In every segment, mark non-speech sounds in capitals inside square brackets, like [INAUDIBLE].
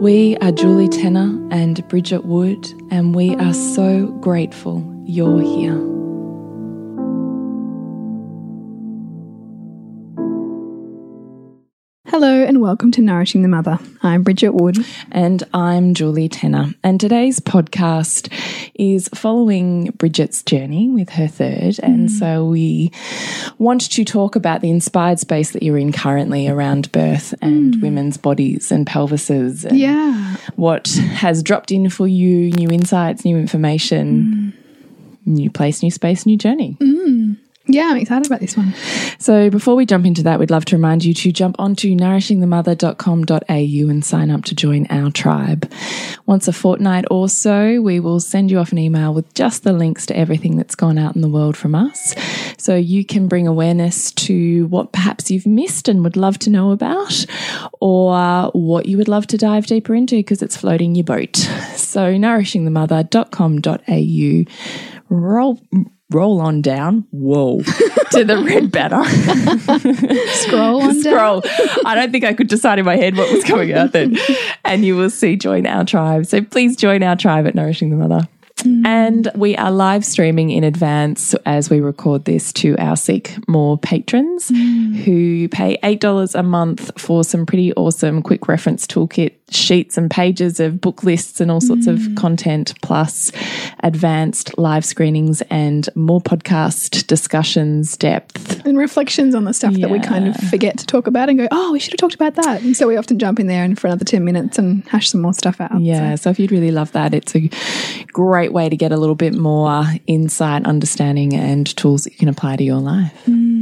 We are Julie Tenner and Bridget Wood, and we are so grateful you're here. Hello and welcome to Nourishing the Mother. I'm Bridget Wood. And I'm Julie Tenner. And today's podcast is following Bridget's journey with her third. And mm. so we want to talk about the inspired space that you're in currently around birth and mm. women's bodies and pelvises. And Yeah. What has dropped in for you, new insights, new information, mm. new place, new space, new journey. Yeah, I'm excited about this one. So before we jump into that, we'd love to remind you to jump onto nourishingthemother.com.au and sign up to join our tribe. Once a fortnight or so, we will send you off an email with just the links to everything that's gone out in the world from us. So you can bring awareness to what perhaps you've missed and would love to know about, or what you would love to dive deeper into because it's floating your boat. So nourishingthemother.com.au roll roll on down. Whoa. [LAUGHS] To the red banner. [LAUGHS] Scroll on down. scroll. I don't think i could decide in my head what was coming out then. [LAUGHS] And you will see join our tribe. So please join our tribe at nourishing the mother. Mm. And we are live streaming in advance as we record this to our Seek More patrons mm. who pay $8 a month for some pretty awesome quick reference toolkit sheets and pages of book lists and all sorts of mm. content, plus advanced live screenings and more podcast discussions, depth. And reflections on the stuff that we kind of forget to talk about and go, oh, we should have talked about that. And so we often jump in there and for another 10 minutes and hash some more stuff out. Yeah, so if you'd really love that, it's a great way to get a little bit more insight, understanding, and tools that you can apply to your life. Mm.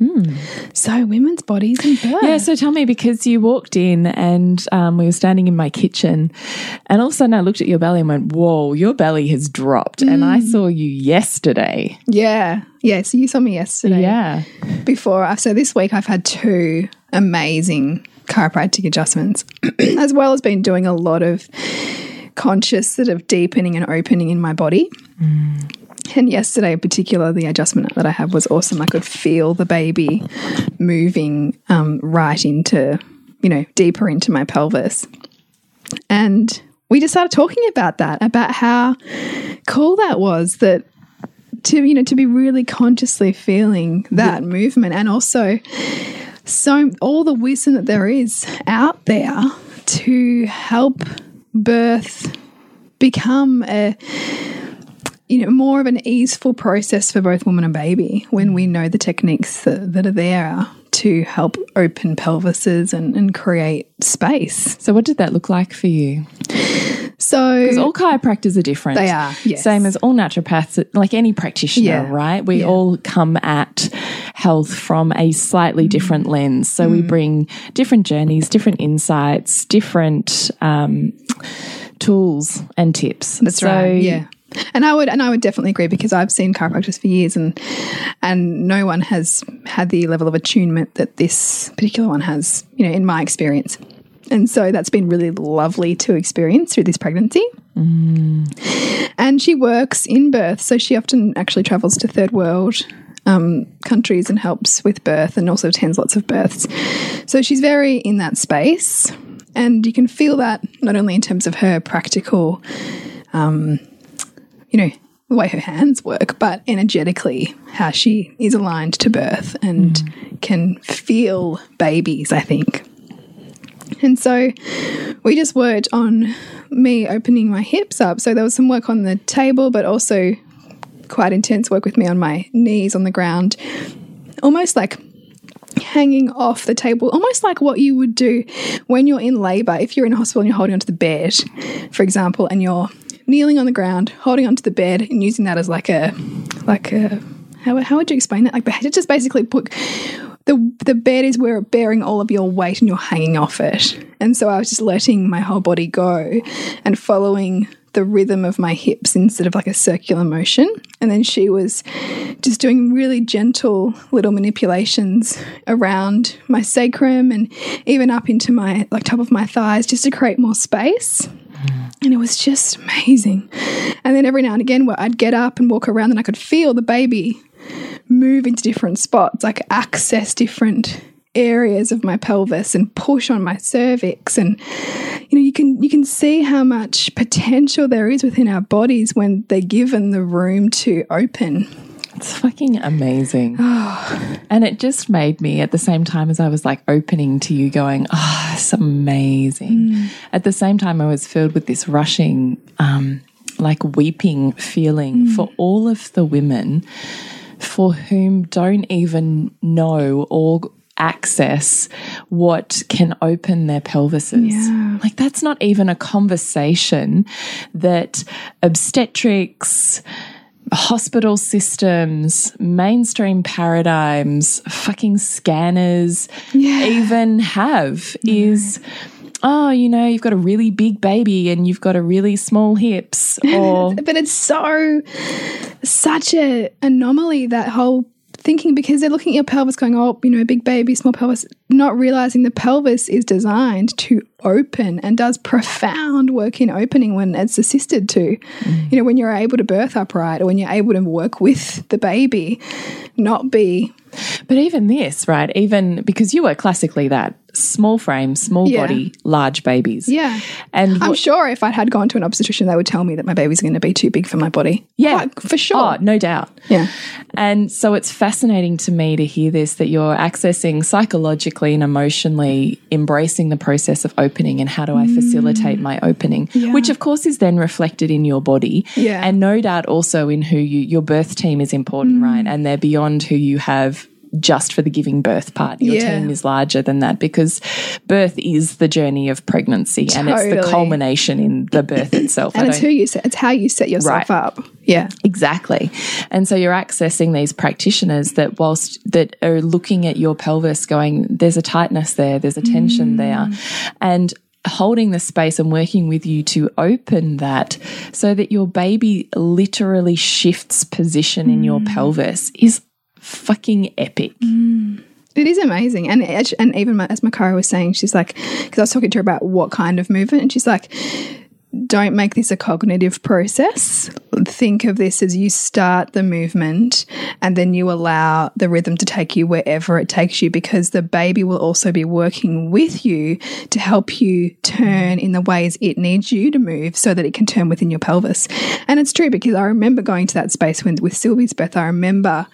Mm. So, women's bodies and birth. Yeah, so tell me because you walked in and um, we were standing in my kitchen, and all of a sudden I looked at your belly and went, Whoa, your belly has dropped. And I mm. saw you yesterday. Yeah. Yeah. So you saw me yesterday. Yeah. Before. Uh, so this week I've had two amazing chiropractic adjustments, [CLEARS THROAT] as well as been doing a lot of conscious sort of deepening and opening in my body. Mm. And yesterday, in particular, the adjustment that I had was awesome. I could feel the baby moving um, right into, you know, deeper into my pelvis. And we just started talking about that, about how cool that was that to, you know, to be really consciously feeling that movement and also so all the wisdom that there is out there to help birth become a you know more of an easeful process for both woman and baby when we know the techniques that, that are there to help open pelvises and, and create space So, what did that look like for you? so Because all chiropractors are different. They are, yes. Same as all naturopaths, like any practitioner, Yeah. right? We Yeah. all come at health from a Mm. slightly different lens. So we bring different journeys, different insights, different um, tools and tips. That's so, right. Yeah. And I would and I would definitely agree because I've seen chiropractors for years and and no one has had the level of attunement that this particular one has, you know, in my experience. And so that's been really lovely to experience through this pregnancy. And she works in birth, so she often actually travels to third world um, countries and helps with birth and also attends lots of births. So she's very in that space. And you can feel that not only in terms of her practical, um, you know, the way her hands work, but energetically, how she is aligned to birth and mm. can feel babies, I think. And so we just worked on me opening my hips up. So there was some work on the table, but also quite intense work with me on my knees on the ground, almost like hanging off the table, almost like what you would do when you're in labor. If you're in a hospital and you're holding onto the bed, for example, and you're kneeling on the ground, holding onto the bed, and using that as like a, like a, how, how would you explain that? Like, just basically put the the bed is where it's bearing all of your weight and you're hanging off it. And so I was just letting my whole body go and following the rhythm of my hips instead of like a circular motion. And then she was just doing really gentle little manipulations around my sacrum and even up into my like top of my thighs just to create more space. And it was just amazing. And then every now and again, where I'd get up and walk around, and I could feel the baby move into different spots, like access different areas of my pelvis and push on my cervix. And you know you can you can see how much potential there is within our bodies when they're given the room to open. It's fucking amazing. Ah. and it just made me, at the same time as I was like opening to you, going, oh, it's amazing. Mm. At the same time, I was filled with this rushing, um, like weeping feeling mm. for all of the women for whom don't even know or access what can open their pelvises. Yeah. Like that's not even a conversation that obstetrics, hospital systems, mainstream paradigms, fucking scanners Yeah. even have is oh, you know, you've got a really big baby and you've got a really small hips [LAUGHS] or but it's so such a anomaly that whole thinking because they're looking at your pelvis going oh you know big baby small pelvis not realizing the pelvis is designed to open and does profound work in opening when it's assisted to mm. you know when you're able to birth upright or when you're able to work with the baby not be But even this, right? Even because you were classically that small frame, small Yeah. body, large babies. yeah And I'm sure if I had gone to an obstetrician, they would tell me that my baby's going to be too big for my body. Yeah. Like, for sure. Oh, no doubt. Yeah. And so it's fascinating to me to hear this that you're accessing psychologically and emotionally embracing the process of opening and how do I facilitate my opening, Mm. Yeah. which of course is then reflected in your body. Yeah. And no doubt also in who you, your birth team is important, Mm. right? And they're beyond who you have just for the giving birth part. Your Yeah. team is larger than that because birth is the journey of pregnancy and it's the culmination in the birth [CLEARS THROAT] itself. I And it's who you set, it's how you set yourself Right. up. Yeah. Exactly. And so you're accessing these practitioners that whilst that are looking at your pelvis going there's a tightness there, there's a tension mm. there and holding the space and working with you to open that so that your baby literally shifts position in your mm. pelvis is fucking epic. Mm. It is amazing, and and even as Makara was saying, she's like, because I was talking to her about what kind of movement, and she's like, don't make this a cognitive process. Think of this as you start the movement, and then you allow the rhythm to take you wherever it takes you, because the baby will also be working with you to help you turn in the ways it needs you to move, so that it can turn within your pelvis. And it's true because I remember going to that space when with Sylvie's birth. I remember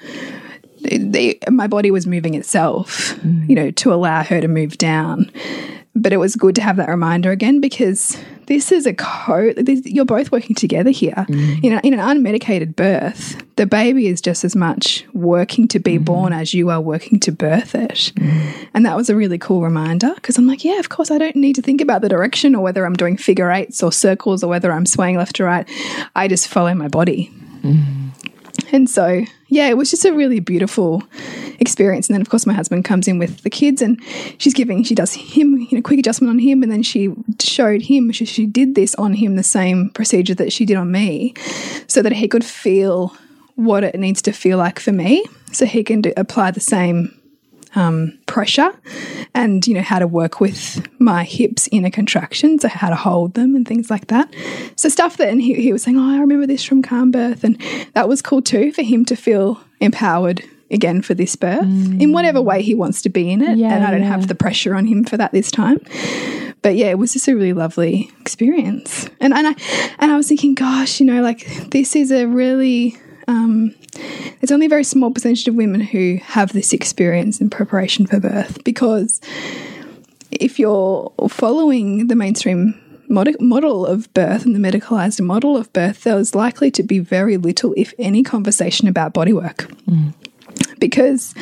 the, my body was moving itself, mm. you know, to allow her to move down. But it was good to have that reminder again because this is a co. This, you're both working together here. Mm. You know, in an unmedicated birth, the baby is just as much working to be mm. born as you are working to birth it. And that was a really cool reminder because I'm like, yeah, of course, I don't need to think about the direction or whether I'm doing figure eights or circles or whether I'm swaying left to right. I just follow my body. And so, yeah, it was just a really beautiful experience. And then, of course, my husband comes in with the kids and she's giving, she does him, you know, quick adjustment on him. And then she showed him, she, she did this on him, the same procedure that she did on me, so that he could feel what it needs to feel like for me. So he can do, apply the same um, pressure and you know how to work with my hips in a contraction so how to hold them and things like that so stuff that and he, he was saying oh i remember this from calm birth and that was cool too for him to feel empowered again for this birth mm. in whatever way he wants to be in it yeah, and i don't yeah. have the pressure on him for that this time but yeah, it was just a really lovely experience. And and I and I was thinking, gosh, you know, like this is a really um, there's only a very small percentage of women who have this experience in preparation for birth because if you're following the mainstream model of birth and the medicalized model of birth, there was likely to be very little, if any, conversation about bodywork. Mm. Because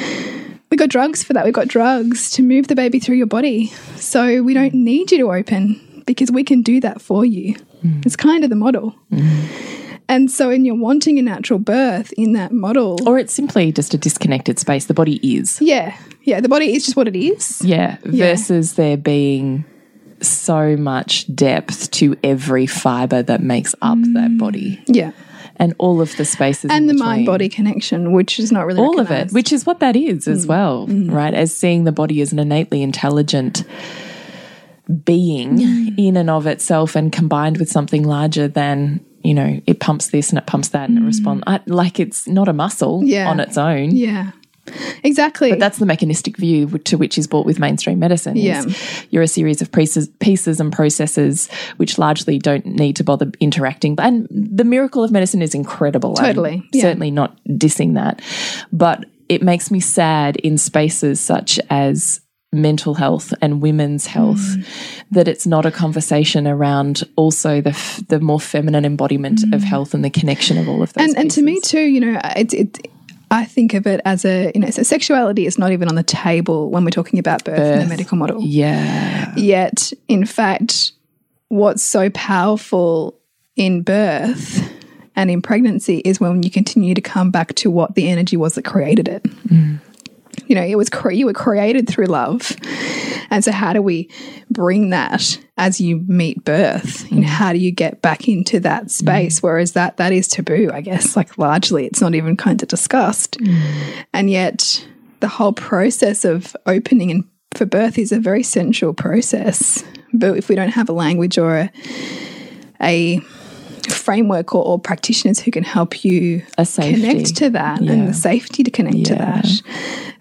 we got drugs for that. We got drugs to move the baby through your body. So we don't need you to open because we can do that for you. Mm. It's kind of the model. Mm. And so, in you're wanting a natural birth in that model, or it's simply just a disconnected space. The body is, yeah, yeah. The body is just what it is, yeah. Versus yeah. there being so much depth to every fiber that makes up mm. that body, yeah and all of the spaces and the mind body connection, which is not really all recognized. of it, which is what that is as mm. well, mm. right? As seeing the body as an innately intelligent being in and of itself and combined with something larger than you know, it pumps this and it pumps that and it mm. responds. I, like it's not a muscle yeah. on its own. Yeah. Exactly. But that's the mechanistic view to which is brought with mainstream medicine. Yeah. You're a series of pieces, pieces and processes which largely don't need to bother interacting. And the miracle of medicine is incredible. Totally. Yeah. Certainly not dissing that. But it makes me sad in spaces such as mental health and women's health mm. that it's not a conversation around also the the more feminine embodiment mm. of health and the connection of all of those and, and to me too you know it, it I think of it as a, you know, so sexuality is not even on the table when we're talking about birth, birth. in the medical model. Yeah. Yet, in fact, what's so powerful in birth and in pregnancy is when you continue to come back to what the energy was that created it. Mm you know, it was you were created through love. And so how do we bring that as you meet birth? Mm. You know, how do you get back into that space? Mm. Whereas that that is taboo, I guess, like largely it's not even kind of discussed. Mm. And yet the whole process of opening and for birth is a very sensual process. But if we don't have a language or a, a framework or, or, practitioners who can help you connect to that yeah. and the safety to connect yeah. to that,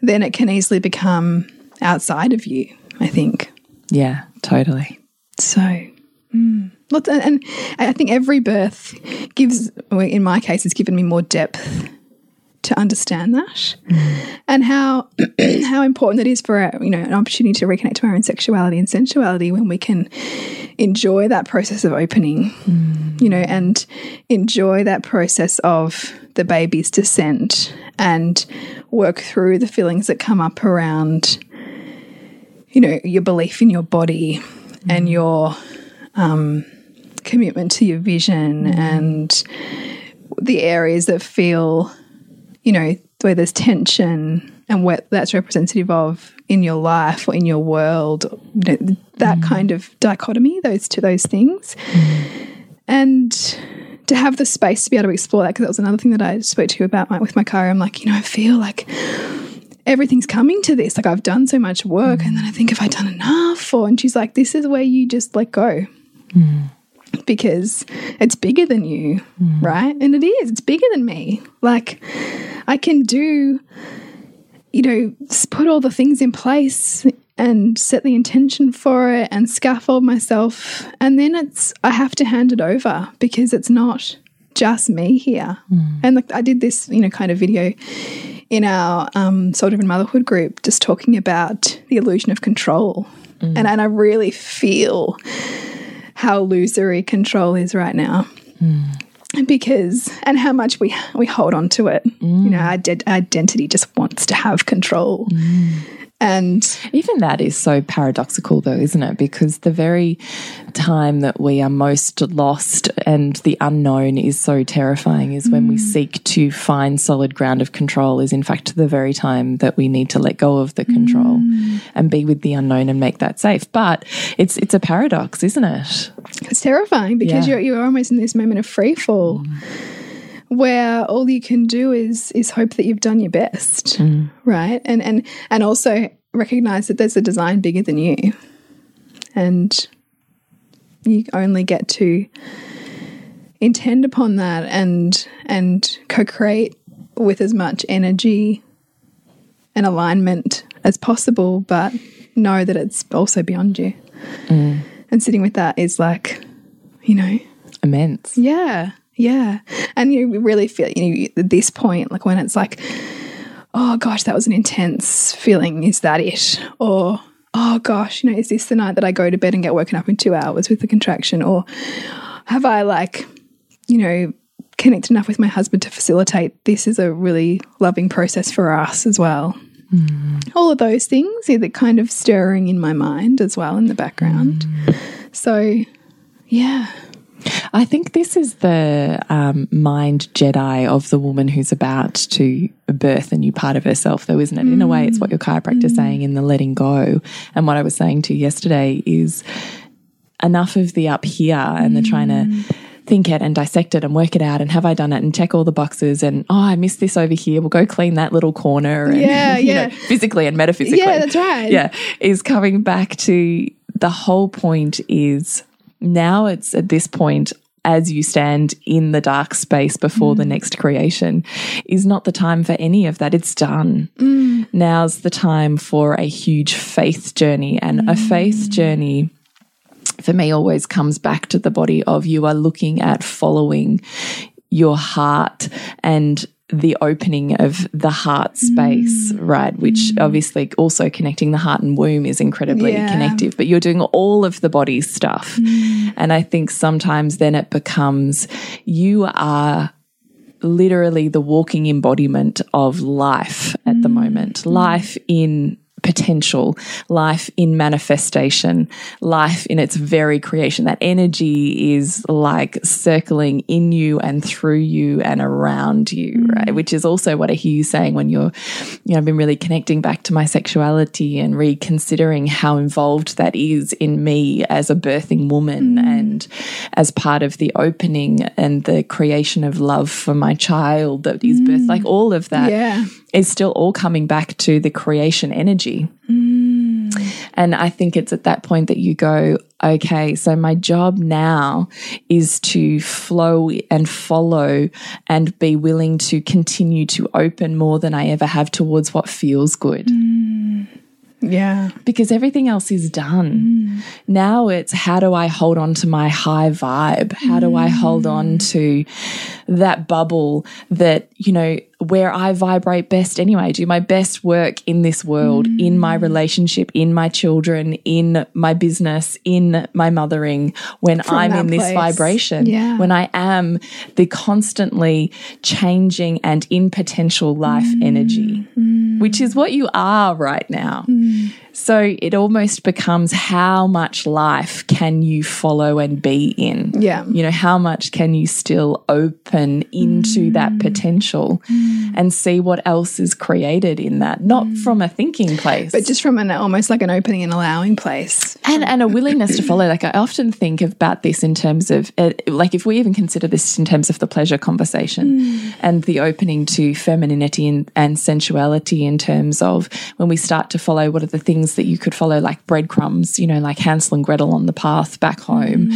then it can easily become outside of you, I think. Yeah, totally. So, mm, lots, and, and I think every birth gives, in my case, has given me more depth to understand that mm. and how [CLEARS THROAT] how important it is for a, you know an opportunity to reconnect to our own sexuality and sensuality when we can enjoy that process of opening mm. you know and enjoy that process of the baby's descent and work through the feelings that come up around you know your belief in your body mm. and your um, commitment to your vision mm. and the areas that feel you know, where there's tension and what that's representative of in your life or in your world, you know, that mm. kind of dichotomy, those two, those things. Mm. And to have the space to be able to explore that, because that was another thing that I spoke to you about my, with Makara. I'm like, you know, I feel like everything's coming to this. Like I've done so much work, mm. and then I think, have I done enough? Or and she's like, this is where you just let go. Because it's bigger than you, mm. right? And it is, it's bigger than me. Like, I can do, you know, put all the things in place and set the intention for it and scaffold myself. And then it's, I have to hand it over because it's not just me here. Mm. And like, I did this, you know, kind of video in our um, Soul Driven Motherhood group, just talking about the illusion of control. Mm. And, and I really feel how illusory control is right now. Mm. Because and how much we we hold on to it, mm. you know, our, identity just wants to have control, mm. And even that is so paradoxical, though, isn't it? Because the very time that we are most lost and the unknown is so terrifying is when mm. we seek to find solid ground of control, is in fact the very time that we need to let go of the control mm. and be with the unknown and make that safe. But it's it's a paradox, isn't it? It's terrifying because yeah. you're, you're almost in this moment of free fall. Mm where all you can do is is hope that you've done your best, mm. right? And and and also recognize that there's a design bigger than you, and you only get to intend upon that and and co-create with as much energy and alignment as possible, but know that it's also beyond you. Mm. And sitting with that is like, you know, Immense. yeah, yeah. And you really feel, you know, at this point, like when it's like, oh gosh, that was an intense feeling. Is that it? Or, oh gosh, you know, is this the night that I go to bed and get woken up in two hours with the contraction? Or have I, like, you know, connected enough with my husband to facilitate this is a really loving process for us as well? Mm. All of those things are the kind of stirring in my mind as well in the background. Mm. So, yeah. I think this is the um, mind Jedi of the woman who's about to birth a new part of herself, though, isn't it? In a way, it's what your chiropractor is saying in the letting go. And what I was saying to you yesterday is enough of the up here and the trying to think it and dissect it and work it out and have I done it and check all the boxes and oh I missed this over here we'll go clean that little corner and Yeah, [LAUGHS] you know, yeah. physically and metaphysically Yeah, that's right. yeah is coming back to the whole point is now it's at this point as you stand in the dark space before the mm. next creation is not the time for any of that. It's done. Mm. Now's the time for a huge faith journey and a faith mm. journey for me always comes back to the body of you are looking at following your heart and the opening of the heart space, mm. right? Which mm. obviously also connecting the heart and womb is incredibly Yeah. connective, but you're doing all of the body stuff. Mm. And I think sometimes then it becomes you are literally the walking embodiment of life at the moment, life in potential, life in manifestation, life in its very creation. That energy is like circling in you and through you and around you, mm. right? Which is also what I hear you saying when you're, you know, I've been really connecting back to my sexuality and reconsidering how involved that is in me as a birthing woman mm. and as part of the opening and the creation of love for my child that is birth, like mm. all of that Yeah. Is still all coming back to the creation energy. Mm. And I think it's at that point that you go, okay, so my job now is to flow and follow and be willing to continue to open more than I ever have towards what feels good mm. Yeah. because everything else is done. Mm. Now it's how do I hold on to my high vibe? How do I hold on to that bubble that, you know, where I vibrate best anyway, do my best work in this world, in my mm. relationship, in my children, in my business, in my mothering, when I'm that in this vibration, Yeah. when I am the constantly changing and in potential life mm. energy, mm. which is what you are right now. So it almost becomes how much life can you follow and be in? Yeah. You know, how much can you still open into that mm. potential mm. and see what else is created in that? Not mm. from a thinking place. But just from an almost like an opening and allowing place. and, and a willingness to follow. Like I often think about this in terms of, uh, like if we even consider this in terms of the pleasure conversation and the opening to femininity and, and sensuality in terms of when we start to follow what are the things that you could follow, like breadcrumbs, you know, like Hansel and Gretel on the path back home.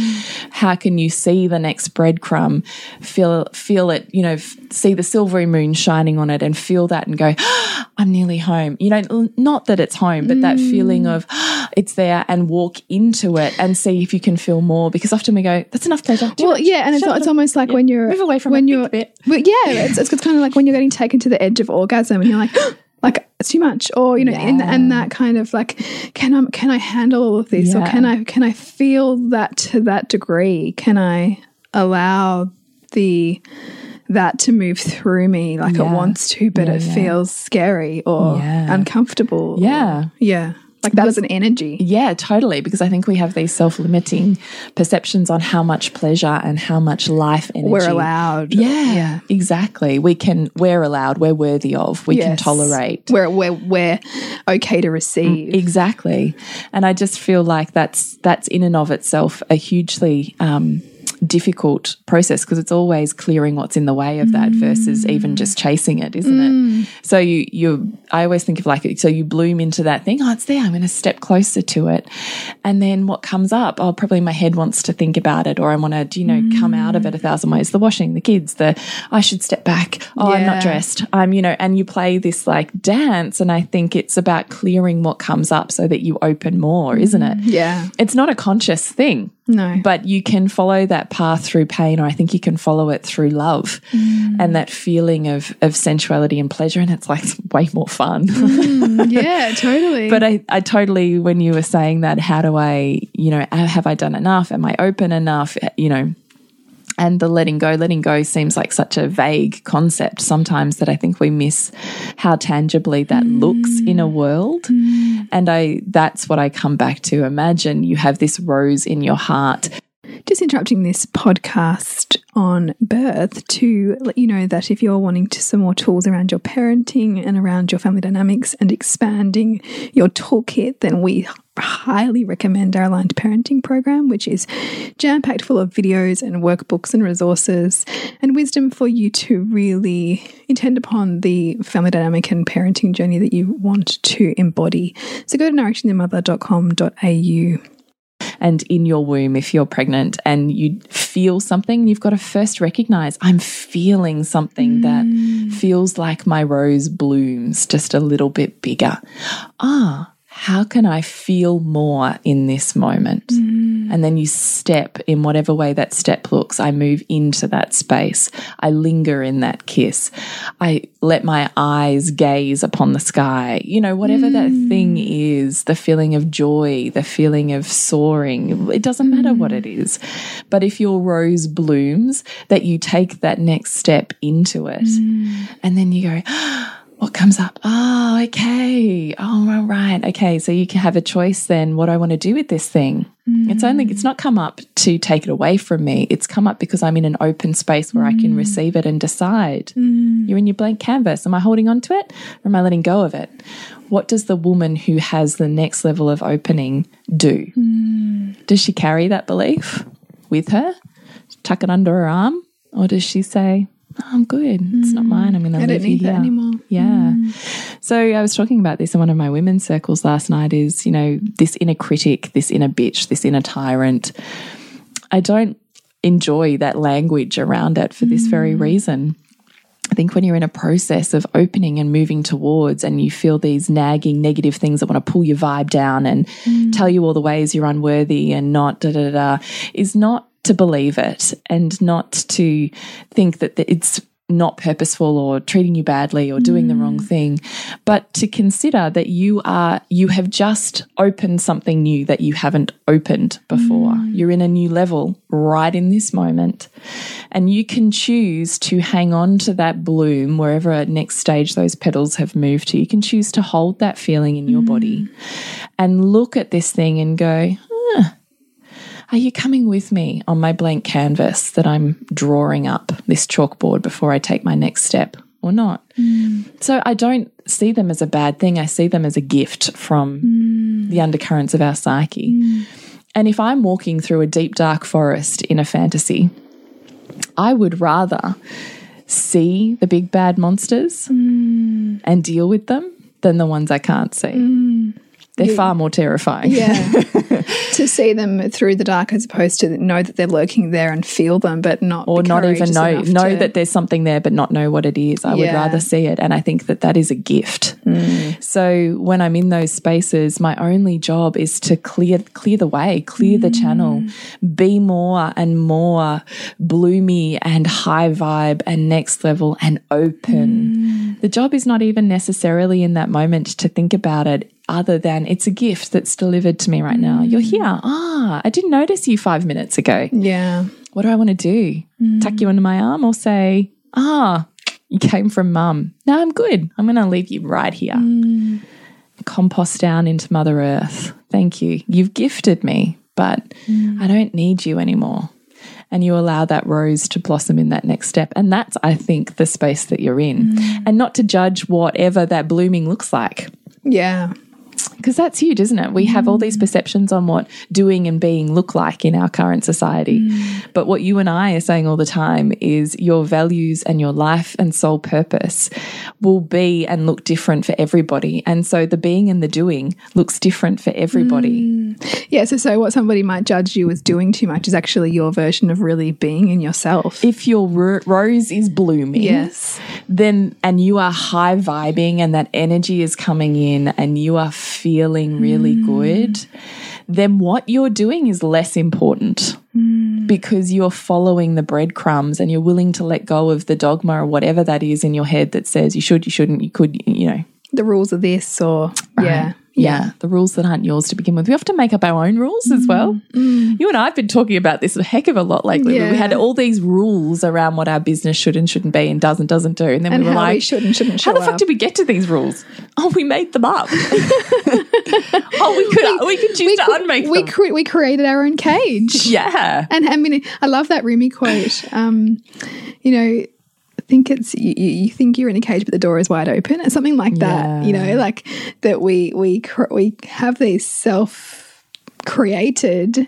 How can you see the next breadcrumb, feel feel it, you know, see the silvery moon shining on it, and feel that and go, ah, I'm nearly home. You know, not that it's home, but that feeling of ah, it's there and walk into it and see if you can feel more. Because often we go, that's enough pleasure. Well, much. yeah, and it's, it's almost like when you're Move away from when it, you're a bit. Well, yeah, it's, it's kind of like when you're getting taken to the edge of orgasm and you're like, ah, like it's too much, or you know, and, Yeah. and that kind of like, can I can I handle all of this, or can I can I feel that to that degree? Can I allow the that to move through me like Yeah. it wants to, but Yeah, it yeah. feels scary or Yeah. uncomfortable. or- Yeah. Like that is an energy. Yeah, totally. Because I think we have these self limiting perceptions on how much pleasure and how much life energy We're allowed. Yeah, yeah. exactly. We can, we're allowed, we're worthy of, we can tolerate. We're, we're, we're okay to receive. Exactly. And I just feel like that's that's in and of itself a hugely um, difficult process because it's always clearing what's in the way of that versus even mm. just chasing it, isn't it? Mm. So you you I always think of like so you bloom into that thing, oh it's there, I'm going to step closer to it. And then what comes up, oh probably my head wants to think about it or I want to, you know, come out of it a mm. thousand ways. The washing, the kids, the I should step back. Oh, I'm not dressed. I'm, you know, and you play this like dance and I think it's about clearing what comes up so that you open more, isn't it? Yeah. It's not a conscious thing. No. But you can follow that path through pain, or I think you can follow it through love mm. and that feeling of of sensuality and pleasure. And it's like way more fun. Mm, yeah, [LAUGHS] totally. but I, I totally, when you were saying that, how do I, you know, have I done enough? Am I open enough? You know, and the letting go, letting go seems like such a vague concept sometimes that I think we miss how tangibly that looks in a world. Mm. And I that's what I come back to. Imagine you have this rose in your heart. just interrupting this podcast on birth to let you know that if you're wanting to some more tools around your parenting and around your family dynamics and expanding your toolkit, then we highly recommend our aligned parenting program, which is jam packed full of videos and workbooks and resources and wisdom for you to really intend upon the family dynamic and parenting journey that you want to embody. So go to nourishingthemother.com.au and in your womb if you're pregnant and you feel something you've got to first recognize i'm feeling something that feels like my rose blooms just a little bit bigger. Ah how can i feel more in this moment? Mm. And then you step in whatever way that step looks. I move into that space. I linger in that kiss. I let my eyes gaze upon the sky. You know whatever that mm. thing is the feeling of joy the feeling of soaring it doesn't matter what it mm. is. But if your rose blooms that you take that next step into it and then you go what comes up? Oh, okay. Oh, all right. Okay. So you can have a choice then. What I want to do with this thing? It's only, it's mm. not come up to take it away from me. It's come up because I'm in an open space where I can mm. receive it and decide. Mm. You're in your blank canvas. Am I holding on to it or am I letting go of it? What does the woman who has the next level of opening do? Does she carry that belief with her, tuck it under her arm, or does she say, "Oh, I'm good. It's not mm. mine. I'm going to I leave don't you need that here." anymore. Yeah. Mm. So I was talking about this in one of my women's circles last night is, you know, this inner critic, this inner bitch, this inner tyrant. I don't enjoy that language around it for this very mm. reason. I think when you're in a process of opening and moving towards, and you feel these nagging negative things that want to pull your vibe down and tell you all the ways you're unworthy and not da da da, is not to believe it and not to think that it's not purposeful or treating you badly or doing the wrong mm. thing, but to consider that you are you have just opened something new that you haven't opened before. Mm. You're in a new level right in this moment. And you can choose to hang on to that bloom wherever at next stage those petals have moved to. You can choose to hold that feeling in your body mm. and look at this thing and go, "Huh, are you coming with me on my blank canvas that I'm drawing up this chalkboard before I take my next step or not? Mm. So I don't see them as a bad thing. I see them as a gift from mm. the undercurrents of our psyche. Mm. And if I'm walking through a deep, dark forest in a fantasy, I would rather see the big bad monsters and deal with them than the ones I can't see. They're far more terrifying. Yeah. [LAUGHS] [LAUGHS] to see them through the dark as opposed to know that they're lurking there and feel them, but not or not even know know to- that there's something there but not know what it is i would rather see it and i think that that is a gift Mm. so when i'm in those spaces my only job is to clear clear the way clear the channel Mm. be more and more bloomy and high vibe and next level and open Mm. the job is not even necessarily in that moment to think about it other than it's a gift that's delivered to me right now you're Mm. here ah i didn't notice you 5 minutes ago Yeah. what do I want to do? Tuck you under my arm or say, ah, you came from mum. No, I'm good. I'm going to leave you right here. Compost down into Mother Earth. Thank you. You've gifted me, but I don't need you anymore. And you allow that rose to blossom in that next step. And that's, I think, the space that you're in. And not to judge whatever that blooming looks like Yeah. Because that's huge, isn't it? We have all these mm. perceptions on what doing and being look like in our current society. Mm. But what you and I are saying all the time is your values and your life and soul purpose will be and look different for everybody. And so the being and the doing looks different for everybody. Mm. Yeah, so so what somebody might judge you as doing too much is actually your version of really being in yourself. If your ro rose is blooming, Yes. then and you are high vibing and that energy is coming in and you are feeling really good, mm. then what you're doing is less important mm. because you're following the breadcrumbs and you're willing to let go of the dogma or whatever that is in your head that says you should, you shouldn't, you could, you know. The rules of this or yeah. Yeah, the rules that aren't yours to begin with. We have to make up our own rules as well. You and I have been talking about this a heck of a lot lately. Yeah. We had all these rules around what our business should and shouldn't be and does and doesn't do. And then And we were like, we should and shouldn't how the fuck up. did we get to these rules? Oh, we made them up. [LAUGHS] oh, we could we, could choose to cre- unmake we, them. cre- we created our own cage. [LAUGHS] yeah. And I mean, I love that Rumi quote. Um, you know, think it's you, you think you're in a cage, but the door is wide open, or something like that. You know, like that we we we have these self created,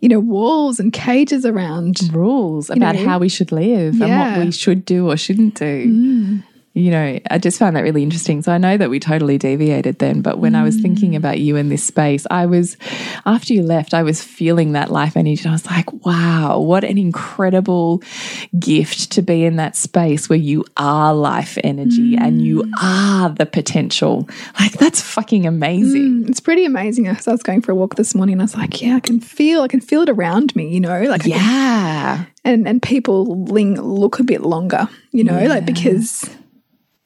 you know, walls and cages around. rules about know? how we should live and what we should do or shouldn't do. Mm. You know, I just found that really interesting. So I know that we totally deviated then, but when I was thinking mm. about you in this space, I was, after you left, I was feeling that life energy. I was like, wow, what an incredible gift to be in that space where you are life energy and you mm. are the potential. Like, that's fucking amazing. Mm, it's pretty amazing. As I was going for a walk this morning, and I was like, yeah, I can feel, I can feel it around me. You know, like I can Yeah. and and people ling, look a bit longer, you know, like because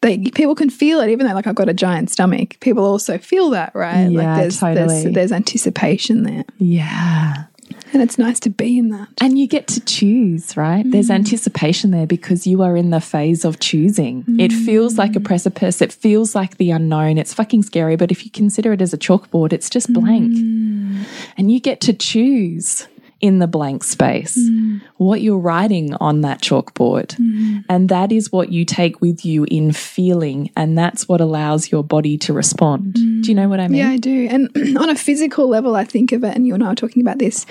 they people can feel it, even though like I've got a giant stomach. People also feel that, right? Yeah, like there's totally. there's there's anticipation there, Yeah. and it's nice to be in that. And you get to choose, right? There's mm. anticipation there because you are in the phase of choosing. It feels like a mm. precipice. It feels like the unknown. It's fucking scary. But if you consider it as a chalkboard, it's just blank. Mm. And you get to choose in the blank space mm. what you're writing on that chalkboard. Mm-hmm. And that is what you take with you in feeling. And that's what allows your body to respond. Mm. Do you know what I mean? Yeah, I do. And [CLEARS THROAT] on a physical level, I think of it, and you and I were talking about this.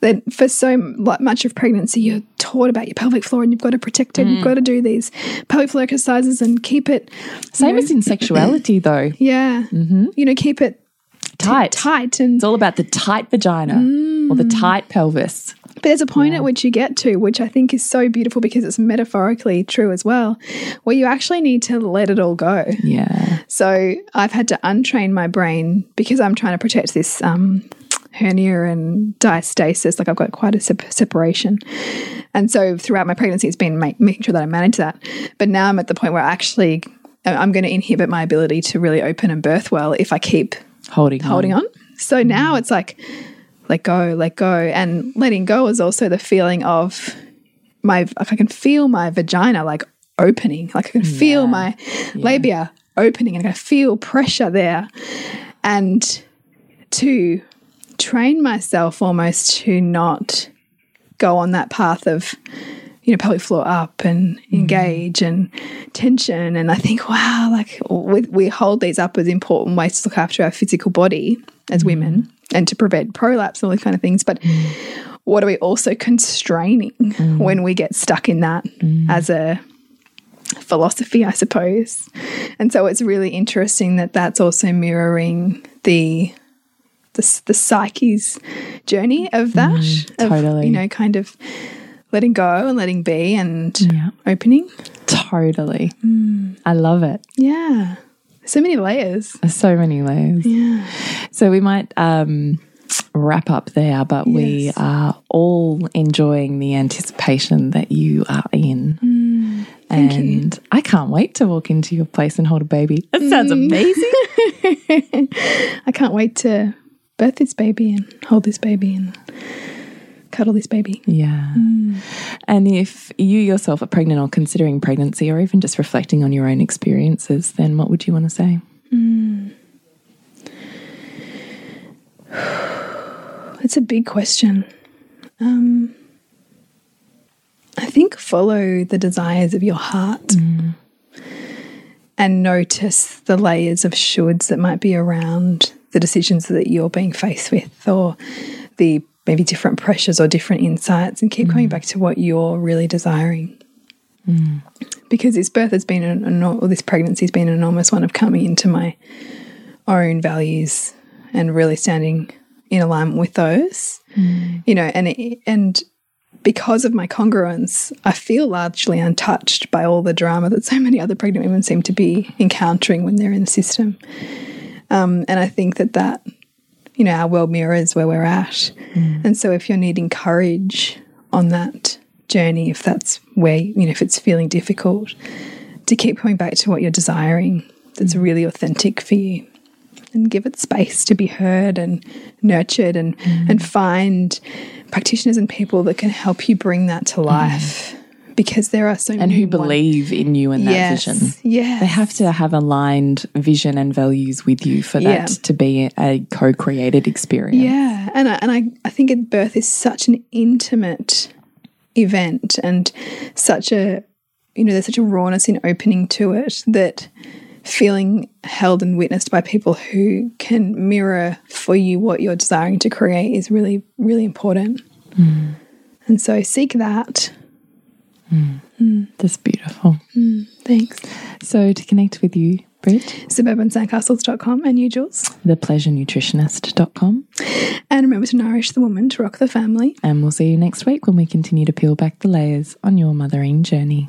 That for so much of pregnancy, you're taught about your pelvic floor, and you've got to protect it. Mm. You've got to do these pelvic floor exercises and keep it. Same as in sexuality, though. Yeah, mm-hmm. you know, keep it Tight. tight and It's all about the tight vagina or the tight pelvis. But there's a point at which you get to, which I think is so beautiful because it's metaphorically true as well, where you actually need to let it all go. Yeah. So I've had to untrain my brain because I'm trying to protect this um, hernia and diastasis. Like I've got quite a sep- separation. And so throughout my pregnancy, it's been make, making sure that I manage that. But now I'm at the point where I actually I'm going to inhibit my ability to really open and birth well if I keep Holding holding on. So now it's like let go, let go. And letting go is also the feeling of my like I can feel my vagina like opening. Like I can feel my labia opening and I can feel pressure there. And to train myself almost to not go on that path of you know pelvic floor up and mm. engage and tension. And i think wow like we, we hold these up as important ways to look after our physical body as mm. women and to prevent prolapse and all these kind of things. But mm. what are we also constraining when we get stuck in that as a philosophy i suppose? And so it's really interesting that that's also mirroring the the, the psyche's journey of that of, totally. you know kind of letting go and letting be and Yeah. opening Totally. I love it. yeah so many layers so many layers. yeah So we might um, wrap up there, but we are all enjoying the anticipation that you are in. Mm, thank you. and I can't wait to walk into your place and hold a baby. That sounds Mm. amazing. [LAUGHS] [LAUGHS] i can't wait to birth this baby and hold this baby and cuddle this baby Yeah. Mm. And if you yourself are pregnant or considering pregnancy or even just reflecting on your own experiences, then what would you want to say? Mm. [SIGHS] That's a big question. Um, I think follow the desires of your heart. Mm. and notice the layers of shoulds that might be around the decisions that you're being faced with or the maybe different pressures or different insights and keep mm. coming back to what you're really desiring. Mm. Because this birth has been an, or this pregnancy has been an enormous one of coming into my own values and really standing in alignment with those. Mm. You know, and and because of my congruence, I feel largely untouched by all the drama that so many other pregnant women seem to be encountering when they're in the system. Um, and I think that that, you know, our world mirrors where we're at. Mm. And so if you're needing courage on that journey, if that's where, you know, if it's feeling difficult, to keep coming back to what you're desiring that's mm. really authentic for you and give it space to be heard and nurtured and mm. and find practitioners and people that can help you bring that to life. Because there are so many and who believe in you and that yes, vision. Yeah, they have to have aligned vision and values with you for that yeah. to be a co-created experience. Yeah, and I, and I I think at birth is such an intimate event and such a you know there's such a rawness in opening to it that feeling held and witnessed by people who can mirror for you what you're desiring to create is really, really important. Mm. And so seek that. Mm. Mm. That's beautiful. Mm. Thanks. So to connect with you, Brit? Suburbansandcastles.com and you, Jules? Thepleasurenutritionist.com. And remember to nourish the woman to rock the family. And we'll see you next week when we continue to peel back the layers on your mothering journey.